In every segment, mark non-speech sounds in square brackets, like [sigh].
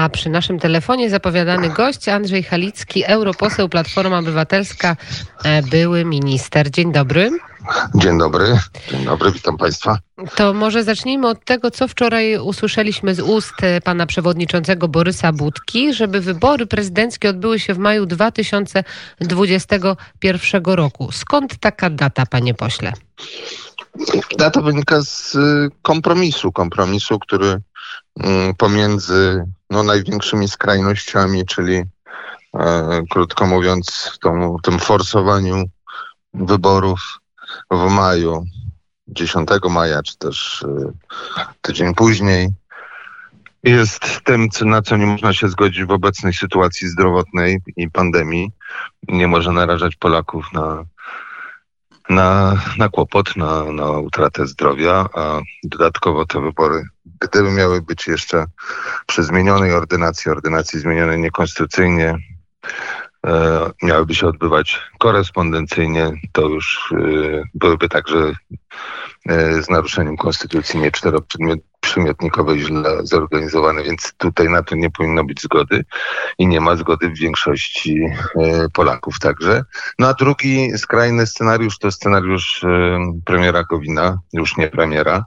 A przy naszym telefonie zapowiadany gość Andrzej Halicki, europoseł Platforma Obywatelska, e, były minister. Dzień dobry. Dzień dobry, dzień dobry, witam Państwa. To może zacznijmy od tego, co wczoraj usłyszeliśmy z ust e, pana przewodniczącego Borysa Budki, żeby wybory prezydenckie odbyły się w maju 2021 roku. Skąd taka data, panie pośle? Data wynika z y, kompromisu, kompromisu, który pomiędzy no, największymi skrajnościami, czyli e, krótko mówiąc, tą, tym forsowaniu wyborów w maju, 10 maja, czy też y, tydzień później, jest tym, na co nie można się zgodzić w obecnej sytuacji zdrowotnej i pandemii. Nie może narażać Polaków na, na, na kłopot, na, na utratę zdrowia, a dodatkowo te wybory, gdyby miały być jeszcze przy zmienionej ordynacji, ordynacji zmienionej niekonstytucyjnie, e, miałyby się odbywać korespondencyjnie, to już e, byłyby także e, z naruszeniem konstytucji nie czteroprzymiotnikowe źle zorganizowane, więc tutaj na to nie powinno być zgody i nie ma zgody w większości e, Polaków także. No a drugi skrajny scenariusz to scenariusz e, premiera Gowina, już nie premiera,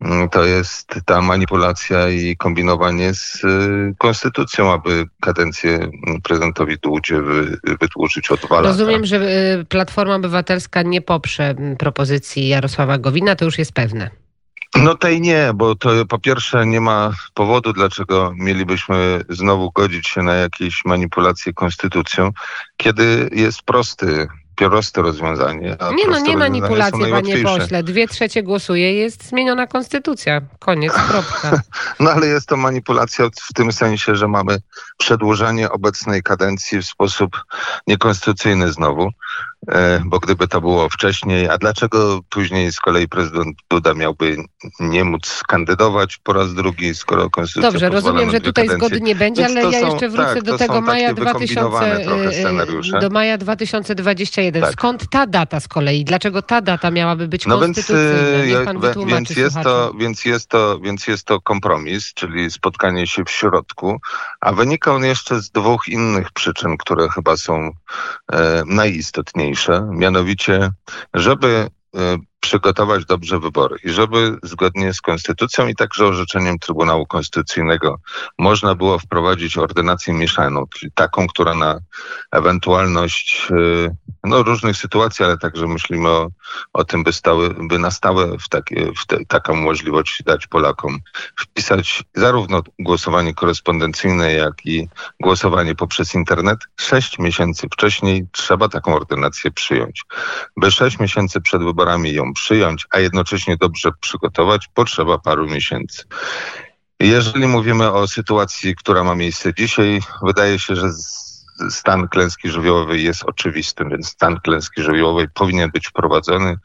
Mm, to jest ta manipulacja i kombinowanie z y, konstytucją, aby kadencję mm, prezydentowi Dudzie wydłużyć o dwa. Rozumiem, że y, Platforma Obywatelska nie poprze propozycji Jarosława Gowina, to już jest pewne. No tej nie, bo to po pierwsze nie ma powodu, dlaczego mielibyśmy znowu godzić się na jakieś manipulacje konstytucją, kiedy jest prosty proste rozwiązanie. nie no, nie manipulacje, panie pośle. Dwie trzecie głosuje, jest zmieniona konstytucja. Koniec, [laughs] kropka. no ale jest to manipulacja w tym sensie, że mamy przedłużanie obecnej kadencji w sposób niekonstytucyjny znowu. E, bo gdyby to było wcześniej, a dlaczego później z kolei prezydent Duda miałby nie móc kandydować po raz drugi, skoro konstytucja Dobrze, rozumiem, że tutaj kadencje. zgody nie będzie, ale ja jeszcze wrócę tak, do tego maja 2000, e, do maja 2021. Tak. Skąd ta data z kolei? Dlaczego ta data miałaby być no konstytucyjna? Więc, więc, jest to, więc, jest to, więc jest to kompromis, czyli spotkanie się w środku, a wynika on jeszcze z dwóch innych przyczyn, które chyba są e, najistotniejsze najważniejsze, mianowicie, żeby e, przygotować dobrze wybory i żeby zgodnie z konstytucją i także orzeczeniem Trybunału Konstytucyjnego można było wprowadzić ordynację mieszaną, czyli taką, która na ewentualność y, no, różnych sytuacji, ale także myślimy o, o tym, by, stały, by na stałe w, takie, w te, taką możliwość dać Polakom wpisać zarówno głosowanie korespondencyjne, jak i głosowanie poprzez internet. Sześć miesięcy wcześniej trzeba taką ordynację przyjąć. By sześć miesięcy przed wyborami ją przyjąć, a jednocześnie dobrze przygotować, potrzeba paru miesięcy. Jeżeli mówimy o sytuacji, która ma miejsce dzisiaj, wydaje się, że stan klęski żywiołowej jest oczywisty, więc stan klęski żywiołowej powinien być wprowadzony.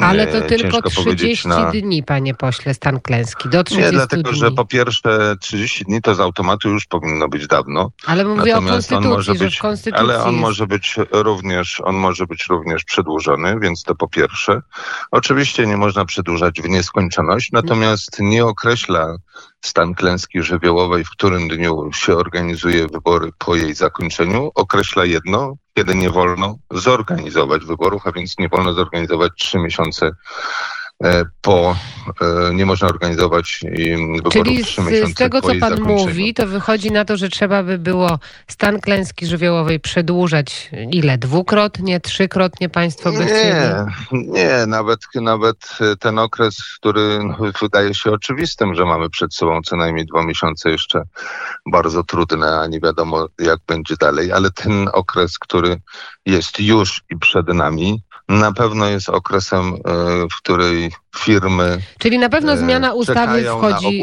Ale to tylko 30 na... dni, panie pośle, stan klęski. Do 30 Nie, dlatego, dni. że po pierwsze 30 dni to z automatu już powinno być dawno. Ale mówię Natomiast o konstytucji, on może być, konstytucji Ale on jest... może być również, on może być również przedłużony, więc to po pierwsze. Oczywiście nie można przedłużać w nieskończoność, natomiast nie określa stan klęski żywiołowej, w którym dniu się organizuje wybory po jej zakończeniu, określa jedno, kiedy nie wolno zorganizować wyborów, a więc nie wolno zorganizować trzy miesiące po, e, nie można organizować wyborów Czyli z, z tego, co pan mówi, to wychodzi na to, że trzeba by było stan klęski żywiołowej przedłużać ile? Dwukrotnie, trzykrotnie państwo by Nie, nie, nawet, nawet ten okres, który wydaje się oczywistym, że mamy przed sobą co najmniej dwa miesiące jeszcze bardzo trudne, a nie wiadomo jak będzie dalej, ale ten okres, który jest już i przed nami, na pewno jest okresem, e, w której firmy. Czyli na pewno zmiana ustawy wchodzi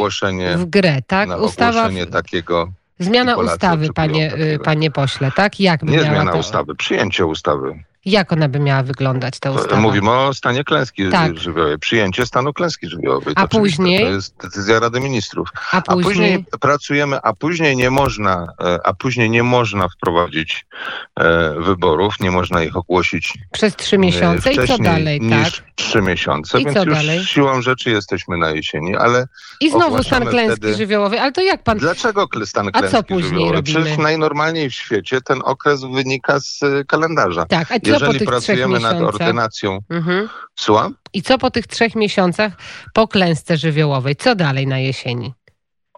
w grę, tak? Na Ustawa takiego. Zmiana ustawy, panie, panie pośle, tak? Jak Nie zmiana to... ustawy, przyjęcie ustawy. Jak ona by miała wyglądać, ta ustawa? Mówimy o stanie klęski tak. żywiołowej, przyjęcie stanu klęski żywiołowej. A później? To jest decyzja Rady Ministrów. A później? a później? pracujemy, a później nie można, e, a później nie można wprowadzić e, wyborów, nie można ich ogłosić przez trzy miesiące i co dalej, niż tak? trzy miesiące, I więc co już dalej? siłą rzeczy jesteśmy na jesieni, ale I znowu stan klęski wtedy... żywiołowej, ale to jak pan... Dlaczego stan klęski A co później żywiołowej? robimy? Przecież najnormalniej w świecie ten okres wynika z kalendarza. Tak, a Jeżeli pracujemy nad ordynacją, mhm. Słucham? I co po tych trzech miesiącach po klęsce żywiołowej? Co dalej na jesieni?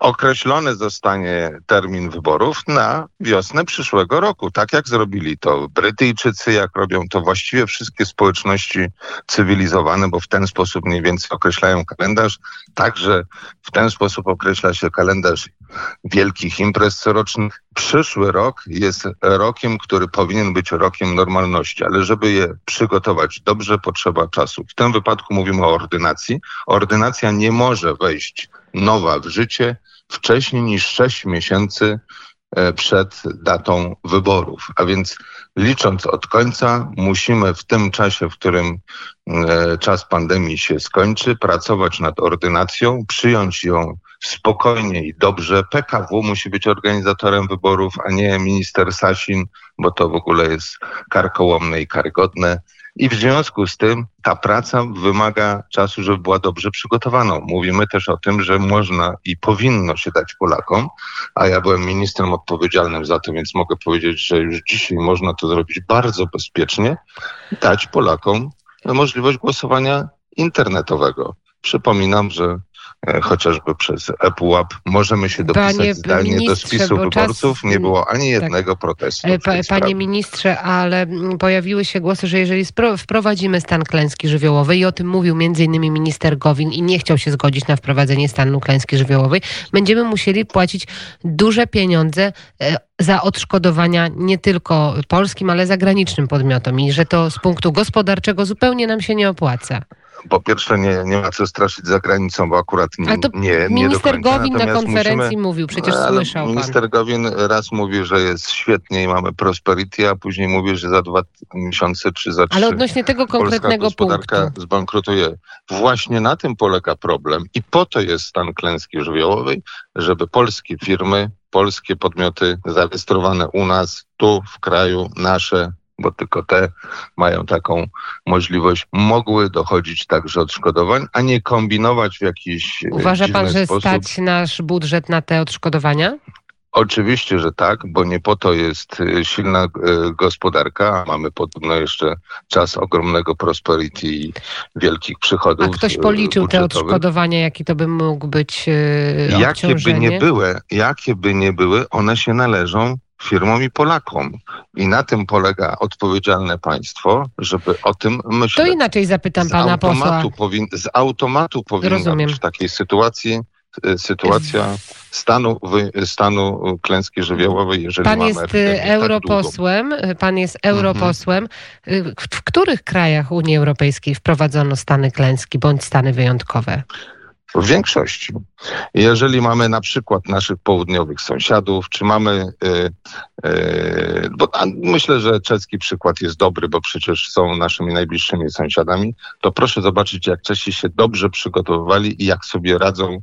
Określony zostanie termin wyborów na wiosnę przyszłego roku. Tak jak zrobili to Brytyjczycy, jak robią to właściwie wszystkie społeczności cywilizowane, bo w ten sposób mniej więcej określają kalendarz. Także w ten sposób określa się kalendarz wielkich imprez corocznych. Przyszły rok jest rokiem, który powinien być rokiem normalności, ale żeby je przygotować dobrze, potrzeba czasu. W tym wypadku mówimy o ordynacji. Ordynacja nie może wejść nowa w życie wcześniej niż 6 miesięcy e, przed datą wyborów. A więc licząc od końca, musimy w tym czasie, w którym czas pandemii się skończy, pracować nad ordynacją, przyjąć ją spokojnie i dobrze. PKW musi być organizatorem wyborów, a nie minister Sasin, bo to w ogóle jest karkołomne i karygodne. I w związku z tym ta praca wymaga czasu, żeby była dobrze przygotowana. Mówimy też o tym, że można i powinno się dać Polakom, a ja byłem ministrem odpowiedzialnym za to, więc mogę powiedzieć, że już dzisiaj można to zrobić bardzo bezpiecznie, dać Polakom możliwość głosowania internetowego. Przypominam, że chociażby przez ePUAP. Możemy się dopisać panie zdalnie do spisu wyborców. Czas... Nie było ani tak. jednego tak. protestu. E, pa, panie ministrze, ale pojawiły się głosy, że jeżeli wprowadzimy stan klęski żywiołowej i o tym mówił m.in. minister Gowin i nie chciał się zgodzić na wprowadzenie stanu klęski żywiołowej, będziemy musieli płacić duże pieniądze e, za odszkodowania nie tylko polskim, ale zagranicznym podmiotom i że to z punktu gospodarczego zupełnie nam się nie opłaca po pierwsze nie, nie ma co straszyć za granicą, bo akurat nie, nie, nie Minister Gowin na konferencji musimy, mówił, przecież słyszał Minister pan. Gowin raz mówi, że jest świetnie i mamy prosperity, a później mówi, że za dwa miesiące czy za trzy Ale odnośnie tego konkretnego gospodarka punktu. zbankrutuje. Właśnie na tym polega problem i po to jest stan klęski żywiołowej, żeby polskie firmy, polskie podmioty zarejestrowane u nas, tu w kraju, nasze, bo tylko te mają taką możliwość, mogły dochodzić także odszkodowań, a nie kombinować w jakiś Uważa pan, że sposób. stać nasz budżet na te odszkodowania? Oczywiście, że tak, bo nie po to jest y, silna y, gospodarka, a mamy podobno jeszcze czas ogromnego prosperity i wielkich przychodów. A ktoś policzył te odszkodowania, jaki to by mógł być Jakie by nie były, jakie by nie były, one się należą firmom i Polakom. I na tym polega odpowiedzialne państwo, żeby o tym myśleć. To inaczej zapytam z pana posła. Powin, z automatu powinna być w takiej sytuacji y, sytuacja stanu, stanu klęski żywiołowej, jeżeli Pan jest y, tak europosłem, tak pan jest europosłem. Mhm. W których krajach Unii Europejskiej wprowadzono stany klęski bądź stany wyjątkowe? W większości. Jeżeli mamy na przykład naszych południowych sąsiadów, czy mamy, yy, yy, bo myślę, że czeski przykład jest dobry, bo przecież są naszymi najbliższymi sąsiadami, to proszę zobaczyć, jak Czesi się dobrze przygotowywali i jak sobie radzą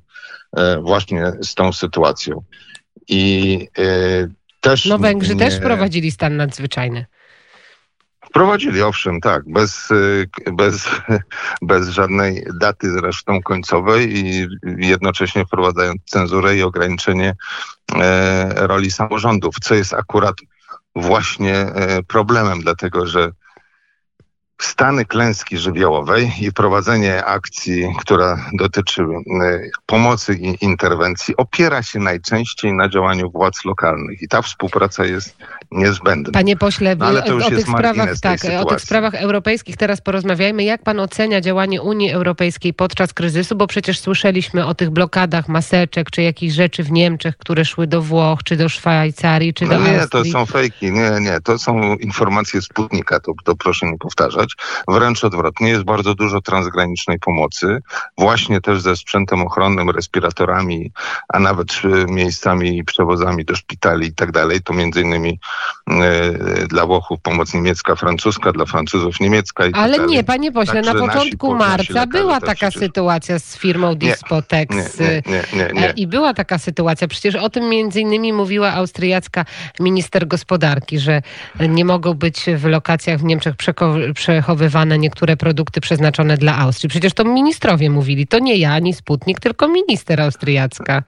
yy, właśnie z tą sytuacją. I też. No Węgrzy nie... też prowadzili stan nadzwyczajny. Wprowadzili, owszem, tak, bez, y, bez, [laughs] bez żadnej daty zresztą końcowej i jednocześnie wprowadzając cenzurę i ograniczenie e, roli samorządów, co jest akurat właśnie e, problemem, dlatego że stany klęski żywiołowej i prowadzenie akcji, która dotyczy y, pomocy i interwencji, opiera się najczęściej na działaniu władz lokalnych i ta współpraca jest niezbędna. Panie pośle, no, ale to już o, tych sprawach, tak, o tych sprawach europejskich teraz porozmawiajmy. Jak pan ocenia działanie Unii Europejskiej podczas kryzysu? Bo przecież słyszeliśmy o tych blokadach maseczek, czy jakichś rzeczy w Niemczech, które szły do Włoch, czy do Szwajcarii, czy do no Nie, Austrii. to są fejki. Nie, nie, to są informacje Sputnika, to, to proszę nie powtarzać. Wręcz odwrotnie, jest bardzo dużo transgranicznej pomocy, właśnie też ze sprzętem ochronnym, respiratorami, a nawet miejscami i przewozami do szpitali i tak dalej. To między innymi dla Włochów pomoc niemiecka, francuska, dla Francuzów niemiecka. I tak Ale nie, panie pośle, na początku marca była taka sytuacja z firmą Dispotex nie, i była taka sytuacja. Przecież o tym między innymi mówiła austriacka minister gospodarki, że nie mogą być w lokacjach w Niemczech przechowywane niektóre produkty przeznaczone dla Austrii. Przecież to ministrowie mówili, to nie ja, ani Sputnik, tylko minister austriacka.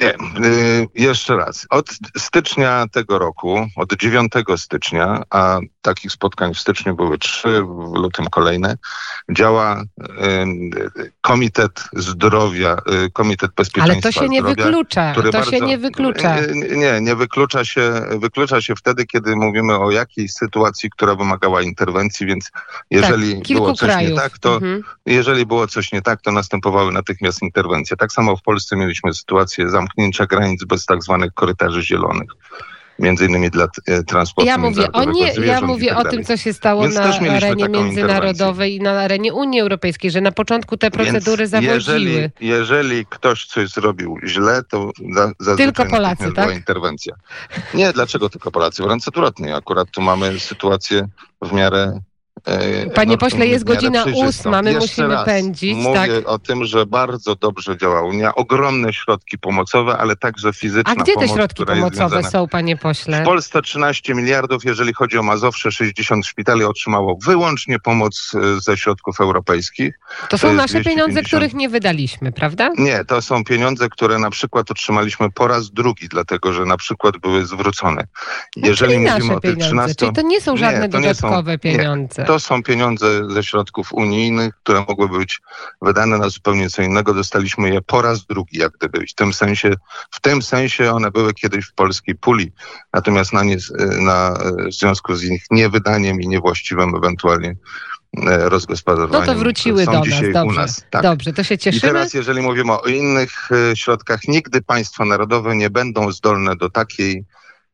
Nie, y, jeszcze raz. Od stycznia tego roku, od 9 stycznia, a takich spotkań w styczniu były trzy, w lutym kolejne, działa y, Komitet Zdrowia, y, Komitet Bezpieczeństwa Ale to się nie zdrowia, wyklucza, to bardzo, się nie wyklucza. Nie, nie wyklucza się, wyklucza się wtedy, kiedy mówimy o jakiejś sytuacji, która wymagała interwencji, więc jeżeli tak, było coś krajów. nie tak, to mhm. jeżeli było coś nie tak, to następowały natychmiast interwencje. Tak samo w Polsce mieliśmy sytuację zamknięcia granic bez tak zwanych korytarzy zielonych między innymi dla e, transportu Ja mówię o, nie, ja mówię tak o tym, co się stało Więc na arenie międzynarodowej i na arenie Unii Europejskiej, że na początku te procedury Więc zawodziły. Jeżeli, jeżeli ktoś coś zrobił źle, to za, tylko Polacy, tak? interwencja. Nie, dlaczego tylko Polacy? Wręcz odwrotnie. Akurat tu mamy sytuację w miarę Panie no, pośle, jest godzina ósma, my Jeszcze musimy pędzić. Mówię tak? o tym, że bardzo dobrze działa Unia. Ogromne środki pomocowe, ale także fizyczne. A gdzie pomoc, te środki pomocowe są, panie pośle? W Polsce 13 miliardów, jeżeli chodzi o Mazowsze, 60 szpitali otrzymało wyłącznie pomoc e, ze środków europejskich. To są to nasze 250... pieniądze, których nie wydaliśmy, prawda? Nie, to są pieniądze, które na przykład otrzymaliśmy po raz drugi, dlatego że na przykład były zwrócone. No, jeżeli mówimy nasze o tych 13... Czyli to nie są żadne nie, dodatkowe są... pieniądze. Nie, to są pieniądze ze środków unijnych, które mogłyby być wydane na zupełnie co innego. Dostaliśmy je po raz drugi, jak gdyby. W tym sensie, w tym sensie one były kiedyś w polskiej puli, natomiast na, nie, na w związku z ich niewydaniem i niewłaściwym ewentualnie e, rozgospodarowaniem. No to wróciły są do nas. Dobrze. nas. Tak. Dobrze, to się cieszymy. I teraz, jeżeli mówimy o innych e, środkach, nigdy państwa narodowe nie będą zdolne do takiej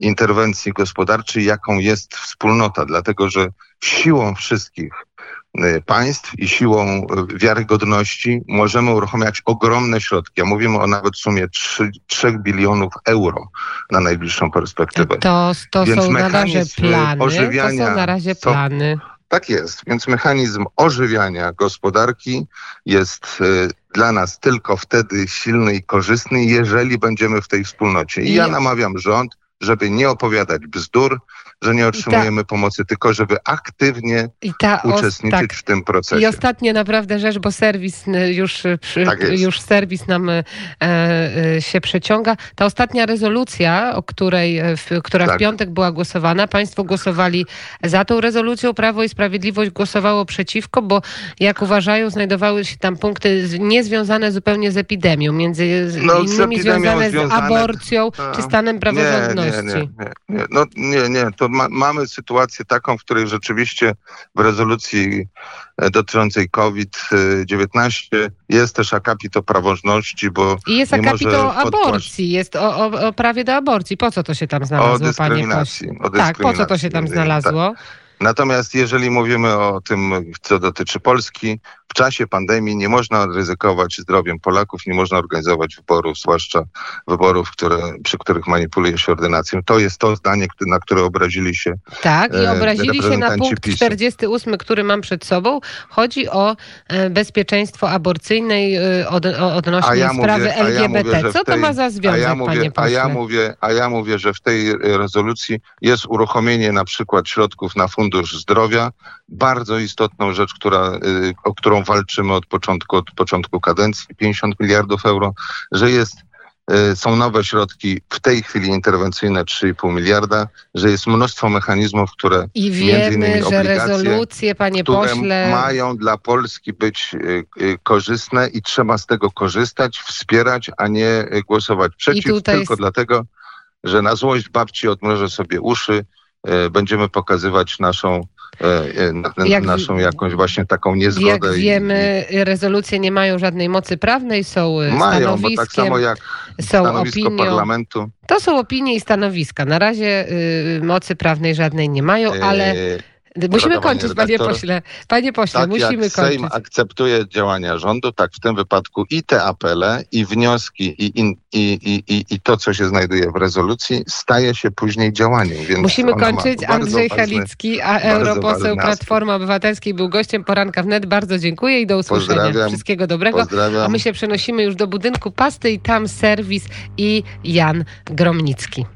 interwencji gospodarczej, jaką jest wspólnota, dlatego że siłą wszystkich y, państw i siłą wiarygodności możemy uruchamiać ogromne środki. Mówimy o nawet sumie 3, 3 bilionów euro na najbliższą perspektywę. To, to Więc są na razie plany. Ożywiania, to są na razie plany. To, tak jest. Więc mechanizm ożywiania gospodarki jest y, dla nas tylko wtedy silny i korzystny, jeżeli będziemy w tej wspólnocie. I ja namawiam rząd, żeby nie opowiadać bzdur, że nie otrzymujemy ta, pomocy, tylko żeby aktywnie uczestniczyć tak. w tym procesie. I ostatnie naprawdę rzecz, bo serwis y, już, y, tak już serwis nam e, e, się przeciąga. Ta ostatnia rezolucja, o której, e, w, która tak. w piątek była głosowana, państwo głosowali za tą rezolucją, Prawo i Sprawiedliwość głosowało przeciwko, bo jak uważają, znajdowały się tam punkty niezwiązane zupełnie z epidemią, między no, innymi związane, związane z aborcją czy stanem praworządności. Nie, nie, nie, nie. No, nie, nie. To ma, mamy sytuację taką, w której rzeczywiście w rezolucji e, dotyczącej COVID-19 jest też akapit o praworządności, bo I jest akapit o aborcji, jest o, o, o, prawie do aborcji. Po co to się tam znalazło, o dyskryminacji, panie dyskryminacji. Tak, po co to się tam znalazło? Tak. Natomiast jeżeli mówimy o tym, co dotyczy Polski, w czasie pandemii nie można ryzykować zdrowiem Polaków, nie można organizować wyborów, zwłaszcza wyborów, które, przy których manipuluje się ordynacją. To jest to zdanie, na które obrazili się. Tak, i e, obrazili się na punkt PiSu. 48, który mam przed sobą. Chodzi o e, bezpieczeństwo aborcyjne e, od, odnośnie ja sprawy mówię, LGBT. Ja mówię, Co tej, to ma za związek, ja mówię, panie pośle? A ja, mówię, a ja mówię, że w tej rezolucji jest uruchomienie na przykład środków na Fundusz Zdrowia, bardzo istotną rzecz, która, o którą walczymy od początku, od początku kadencji, 50 miliardów euro, że jest y, są nowe środki, w tej chwili interwencyjne 3,5 miliarda, że jest mnóstwo mechanizmów, które I wiemy, że rezolucje, panie które pośle, mają dla Polski być y, y, korzystne i trzeba z tego korzystać, wspierać, a nie głosować przeciw, tylko jest... dlatego, że na złość babci odmrożę sobie uszy, będziemy pokazywać naszą E, e, jak, naszą jakąś właśnie taką niezgodę. Jak wiemy, i, rezolucje nie mają żadnej mocy prawnej, są e, mają, bo tak samo jak są opinią, parlamentu. To są opinie i stanowiska. Na razie y, mocy prawnej żadnej nie mają, ale Musimy kończyć, panie pośle. Panie pośle, tak musimy jak kończyć. Sejm akceptuje działania rządu, tak w tym wypadku i te apele, i wnioski, i, i, i, i, i to, co się znajduje w rezolucji, staje się później działaniem. Więc musimy kończyć. Andrzej ważny, Halicki, a europoseł Platformy Obywatelskiej był gościem poranka wnet. Bardzo dziękuję i do usłyszenia. Pozdrawiam. Wszystkiego dobrego. Pozdrawiam. A my się przenosimy już do budynku pasty i tam serwis i Jan Gromnicki.